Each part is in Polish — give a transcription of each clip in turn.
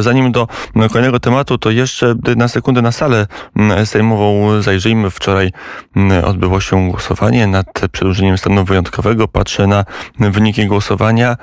Zanim do kolejnego tematu, to jeszcze na sekundę na salę sejmową zajrzyjmy. Wczoraj odbyło się głosowanie nad przedłużeniem stanu wyjątkowego. Patrzę na wyniki głosowania.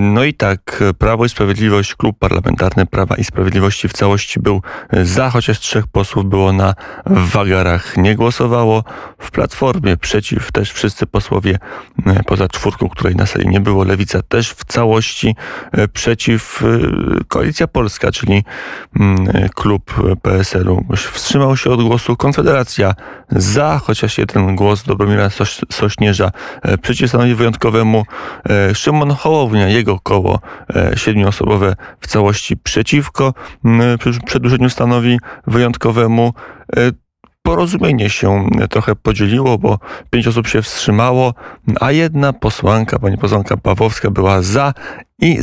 No i tak, Prawo i Sprawiedliwość, Klub Parlamentarny Prawa i Sprawiedliwości w całości był za, chociaż trzech posłów było na wagarach. Nie głosowało w Platformie. Przeciw też wszyscy posłowie, poza czwórką, której na sali nie było. Lewica też w całości przeciw. Koalicja Polska, czyli mm, klub PSL-u, wstrzymał się od głosu. Konfederacja za, chociaż jeden głos Dobromira Sośnierza e, przeciw stanowi wyjątkowemu. E, Szymon Hołownia, jego koło e, siedmioosobowe w całości przeciwko przedłużeniu stanowi wyjątkowemu porozumienie się trochę podzieliło, bo pięć osób się wstrzymało, a jedna posłanka, pani posłanka Pawłowska była za i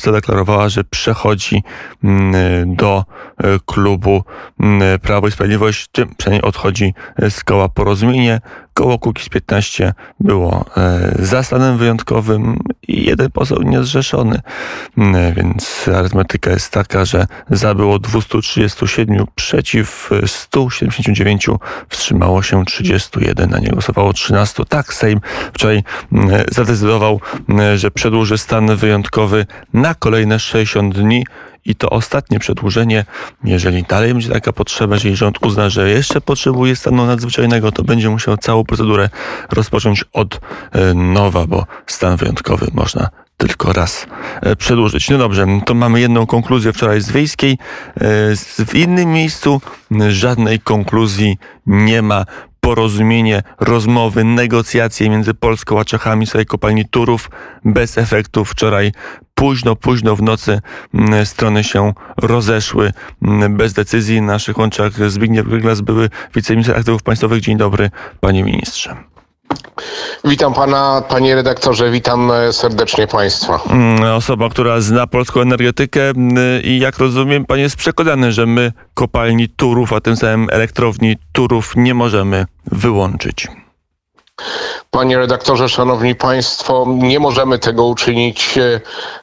zadeklarowała, że przechodzi mm, do e, klubu mm, Prawo i Sprawiedliwość, tym przynajmniej odchodzi z koła Porozumienie. Koło Kukiz 15 było e, za stanem wyjątkowym i jeden poseł niezrzeszony. Mm, więc arytmetyka jest taka, że za było 237, przeciw 179, wstrzymało się 31, na nie głosowało 13. Tak, Sejm wczoraj zadecydował, że przedłuży stan wyjątkowy wyjątkowy na kolejne 60 dni i to ostatnie przedłużenie, jeżeli dalej będzie taka potrzeba, jeżeli rząd uzna, że jeszcze potrzebuje stanu nadzwyczajnego, to będzie musiał całą procedurę rozpocząć od e, nowa, bo stan wyjątkowy można tylko raz e, przedłużyć. No dobrze, to mamy jedną konkluzję wczoraj z Wiejskiej. E, w innym miejscu żadnej konkluzji nie ma porozumienie, rozmowy, negocjacje między Polską a Czechami w swojej kopalni Turów bez efektu. Wczoraj późno, późno w nocy mm, strony się rozeszły mm, bez decyzji. Na naszych łączach Zbigniew Gryglas, były wiceminister aktywów państwowych. Dzień dobry, panie ministrze. Witam pana, panie redaktorze, witam e, serdecznie państwa. Mm, osoba, która zna polską energetykę mm, i jak rozumiem, pan jest przekonany, że my kopalni Turów, a tym samym elektrowni Turów nie możemy wyłączyć. Panie redaktorze, szanowni państwo, nie możemy tego uczynić e,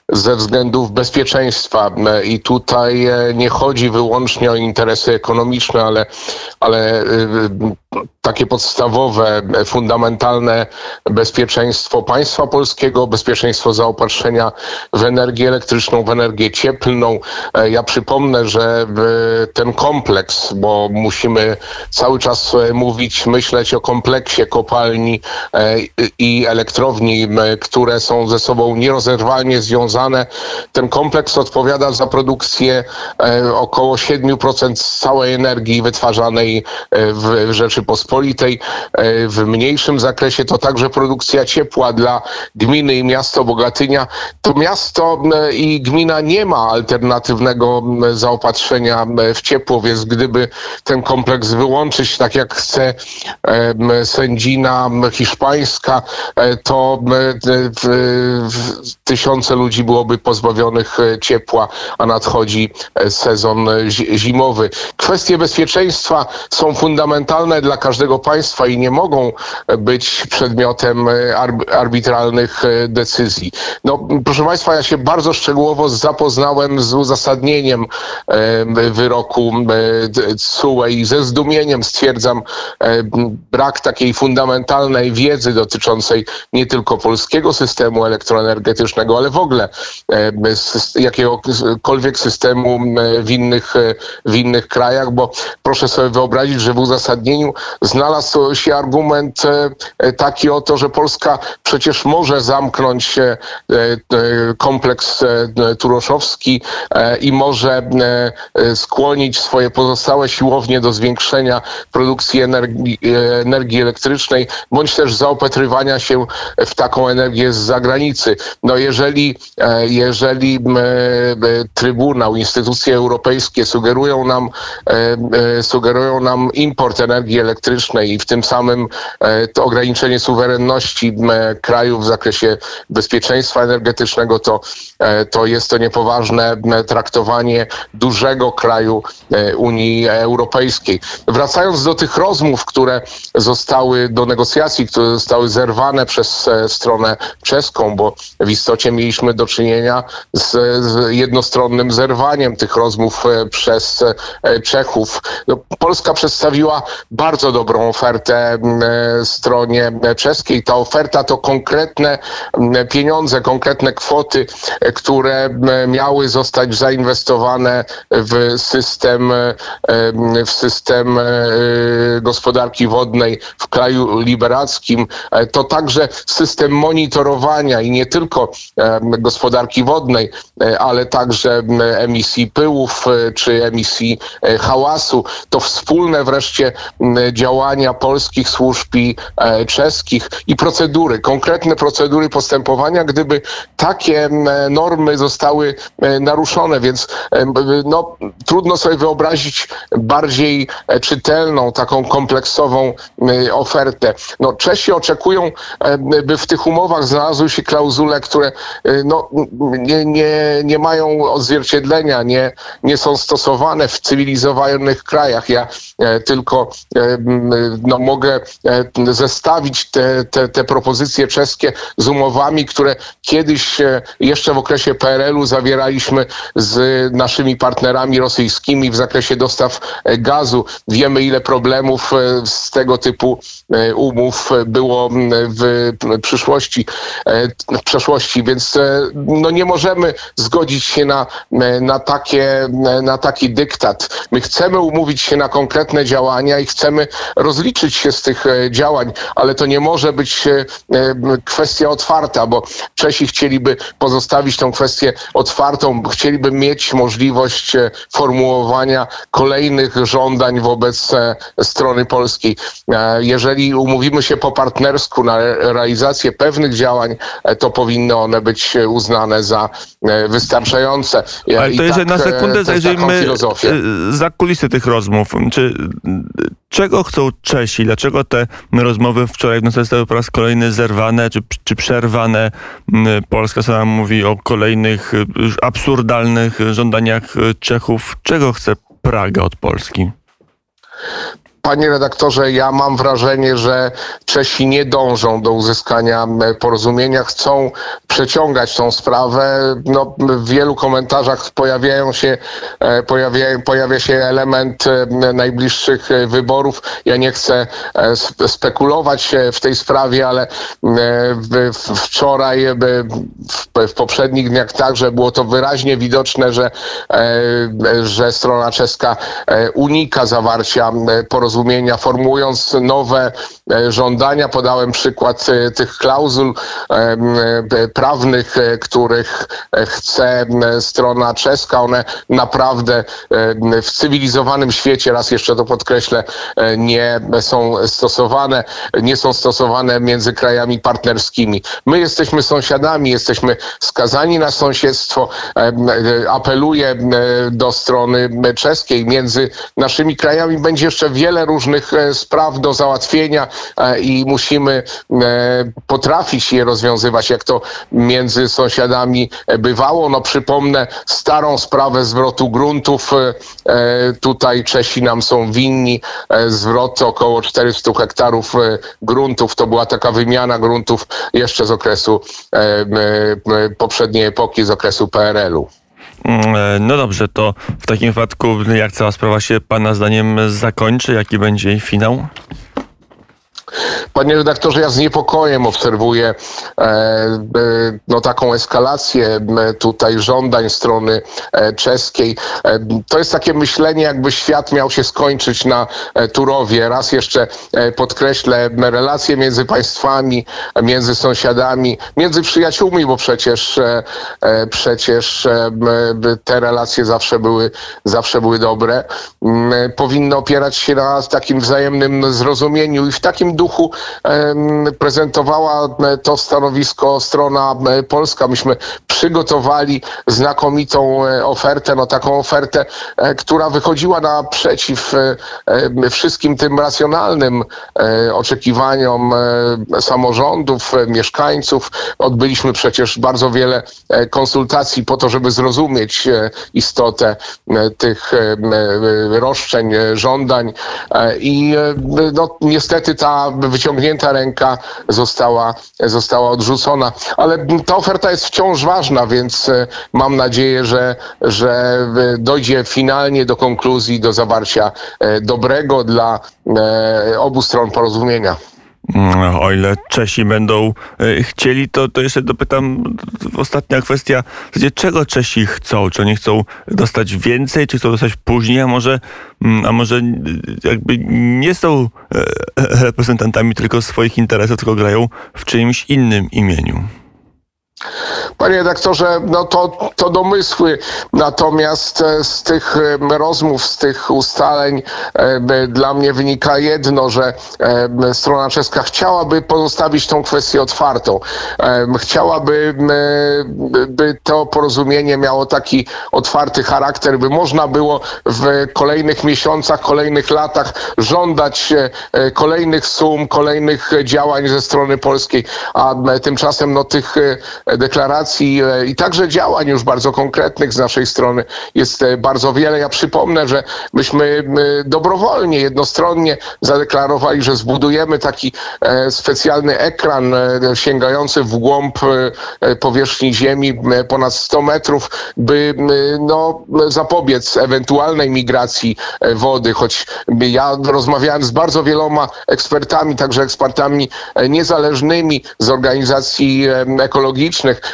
ze względów bezpieczeństwa. E, I tutaj nie chodzi wyłącznie o interesy ekonomiczne, ale, ale takie podstawowe, fundamentalne bezpieczeństwo państwa polskiego, bezpieczeństwo zaopatrzenia w energię elektryczną, w energię cieplną. E, ja przypomnę, że e, ten kompleks, bo musimy cały czas e, mówić, myśleć o kompleksie kopalni i elektrowni, które są ze sobą nierozerwalnie związane. Ten kompleks odpowiada za produkcję około 7% całej energii wytwarzanej w Rzeczypospolitej. E, w mniejszym zakresie to także produkcja ciepła dla gminy i miasta Bogatynia. To miasto i gmina nie ma alternatywnego zaopatrzenia w ciepło, więc gdyby ten kompleks wyłączyć, tak jak chce sędzina hiszpańska, e, to tysiące ludzi byłoby pozbawionych e, ciepła, a nadchodzi sezon zimowy. Kwestie bezpieczeństwa są fundamentalne dla każdego państwa i nie mogą być przedmiotem e, arbitralnych e, decyzji. No, proszę Państwa, ja się bardzo szczegółowo zapoznałem z uzasadnieniem e, wyroku CUE i ze zdumieniem stwierdzam brak takiej fundamentalnej wiedzy dotyczącej nie tylko polskiego systemu elektroenergetycznego, ale w ogóle jakiegokolwiek systemu w innych, w innych krajach, bo proszę sobie wyobrazić, że w uzasadnieniu znalazł się argument e, e, taki oto, że Polska przecież może zamknąć e, kompleks turoszowski i może skłonić swoje pozostałe siłownie do zwiększenia produkcji energii, energii elektrycznej, bądź też zaopatrywania się w taką energię z zagranicy. No jeżeli, jeżeli Trybunał, instytucje europejskie sugerują nam, sugerują nam import energii elektrycznej, i w tym samym e, to ograniczenie suwerenności krajów w zakresie bezpieczeństwa energetycznego, to, e, to jest to niepoważne traktowanie dużego kraju e, Unii Europejskiej. Wracając do tych rozmów, które zostały, do negocjacji, które zostały zerwane przez stronę czeską, bo w istocie mieliśmy do czynienia z, z jednostronnym zerwaniem tych rozmów przez Czechów. No, Polska przedstawiła bardzo dobrą ofertę stronie czeskiej. Ta oferta to konkretne pieniądze, konkretne kwoty, które miały zostać zainwestowane w system, w system gospodarki wodnej w kraju liberackim. To także system monitorowania i nie tylko gospodarki wodnej, ale także emisji pyłów czy emisji hałasu. To wspólne wreszcie działania polskich służb i czeskich i procedury, konkretne procedury postępowania, gdyby takie normy zostały naruszone, więc no, trudno sobie wyobrazić bardziej czytelną, taką kompleksową ofertę. No, Czesi oczekują, by w tych umowach znalazły się klauzule, które no, nie, nie, nie mają odzwierciedlenia, nie, nie są stosowane w cywilizowanych krajach. Ja tylko no, mogę zestawić te, te, te propozycje czeskie z umowami, które kiedyś jeszcze w okresie PRL-u zawieraliśmy z naszymi partnerami rosyjskimi w zakresie dostaw gazu. Wiemy, ile problemów z tego typu umów było w przyszłości, w przeszłości, więc no nie możemy zgodzić się na, na, takie, na taki dyktat. My chcemy umówić się na konkretne działania i chcemy rozliczyć się z tych działań, ale to nie może być kwestia otwarta, bo Czesi chcieliby pozostawić tą kwestię otwartą, chcieliby mieć możliwość formułowania kolejnych żądań wobec strony polskiej. Jeżeli umówimy się po partnersku na realizację pewnych działań, to powinny one być uznane za wystarczające. Ale to jeżeli tak, na sekundę zajrzyjmy za kulisy tych rozmów. Czy, czego chcą Czesi? Dlaczego te rozmowy wczoraj w nocy zostały po raz kolejny zerwane czy, czy przerwane? Polska sama mówi o kolejnych absurdalnych żądaniach Czechów. Czego chce Praga od Polski? Panie redaktorze, ja mam wrażenie, że Czesi nie dążą do uzyskania porozumienia, chcą przeciągać tą sprawę. No, w wielu komentarzach pojawiają się, e, pojawia, pojawia się element e, najbliższych wyborów. Ja nie chcę e, spekulować w tej sprawie, ale wczoraj, w poprzednich dniach także było to wyraźnie widoczne, że, że strona czeska unika zawarcia porozumienia porozumienia, formułując nowe e, żądania. Podałem przykład e, tych klauzul e, prawnych, których chce strona czeska. One naprawdę w cywilizowanym świecie, raz jeszcze to podkreślę, nie są stosowane, nie są stosowane między krajami partnerskimi. My jesteśmy sąsiadami, jesteśmy skazani na sąsiedztwo. Apeluję do strony czeskiej. Między naszymi krajami będzie jeszcze wiele różnych e, spraw do załatwienia e, i musimy e, potrafić je rozwiązywać, jak to między sąsiadami bywało. No przypomnę starą sprawę zwrotu gruntów. Tutaj Czesi nam są winni zwrot około 400 hektarów gruntów. To była taka wymiana gruntów jeszcze z okresu poprzedniej epoki, z okresu PRL-u. Mm, e, no dobrze, to w takim wypadku jak cała sprawa się Pana zdaniem zakończy? Jaki będzie jej finał? Panie redaktorze, ja z niepokojem obserwuję e, e, no, taką eskalację tutaj żądań strony e, czeskiej. E, to jest takie myślenie, jakby świat miał się skończyć na e, Turowie. Raz jeszcze e, podkreślę relacje między państwami, między sąsiadami, między przyjaciółmi, bo przecież, przecież te relacje zawsze były, zawsze były dobre. Powinny opierać się na takim wzajemnym zrozumieniu i w takim duchu prezentowała e, to stanowisko strona e, polska. Myśmy przygotowali znakomitą e, ofertę, no taką ofertę, która wychodziła naprzeciw wszystkim tym racjonalnym oczekiwaniom samorządów, mieszkańców. Odbyliśmy przecież bardzo wiele konsultacji po to, żeby zrozumieć istotę tych roszczeń, żądań i no, niestety ta ta wyciągnięta ręka została, została odrzucona. Ale ta oferta jest wciąż ważna, więc e, mam nadzieję, że, że e, dojdzie finalnie do konkluzji, do zawarcia e, dobrego dla obu stron porozumienia. O ile Czesi będą e, chcieli, to, to jeszcze dopytam, ostatnia kwestia, w zasadzie czego Czesi chcą? Czy oni chcą dostać więcej, czy chcą dostać później, a może, mm, a może e, jakby nie są e, reprezentantami tylko swoich interesów, tylko grają w czyimś innym imieniu? Panie redaktorze, no to, to domysły. Natomiast e, z tych e, rozmów, z tych ustaleń e, dla mnie wynika jedno, że strona czeska chciałaby pozostawić tą kwestię otwartą. Chciałaby, by to porozumienie miało taki otwarty charakter, by można było w kolejnych miesiącach, kolejnych latach żądać kolejnych sum, kolejnych działań ze strony polskiej, a tymczasem no, tych deklaracji e, i także działań już bardzo konkretnych z naszej strony jest e, bardzo wiele. Ja przypomnę, że myśmy dobrowolnie, jednostronnie zadeklarowali, że zbudujemy taki e, specjalny ekran sięgający w głąb powierzchni Ziemi ponad 100 metrów, by no, zapobiec ewentualnej migracji wody, choć ja rozmawiałem z bardzo wieloma ekspertami, także ekspertami niezależnymi z organizacji e,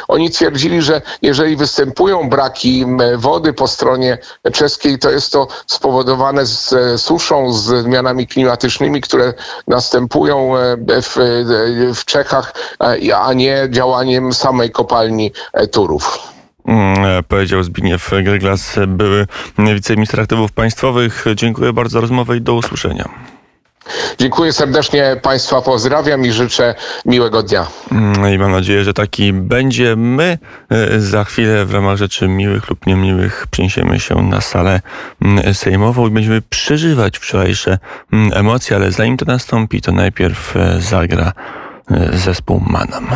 Oni twierdzili, że jeżeli występują braki wody po stronie czeskiej, to jest to spowodowane z suszą, z zmianami klimatycznymi, które następują e, w, e, w Czechach, e, a nie działaniem samej kopalni Turów. Mm, Powiedział Zbigniew Gryglas, były wiceminister aktywów państwowych. Dziękuję bardzo za rozmowę i do usłyszenia. Dziękuję serdecznie Państwa, pozdrawiam i życzę miłego dnia. Mm, I mam nadzieję, że taki będzie. My e, za chwilę w ramach rzeczy miłych lub niemiłych przeniesiemy się na salę mm, sejmową i będziemy przeżywać wczorajsze mm, emocje, ale zanim to nastąpi, to najpierw e, zagra e, zespół Manam.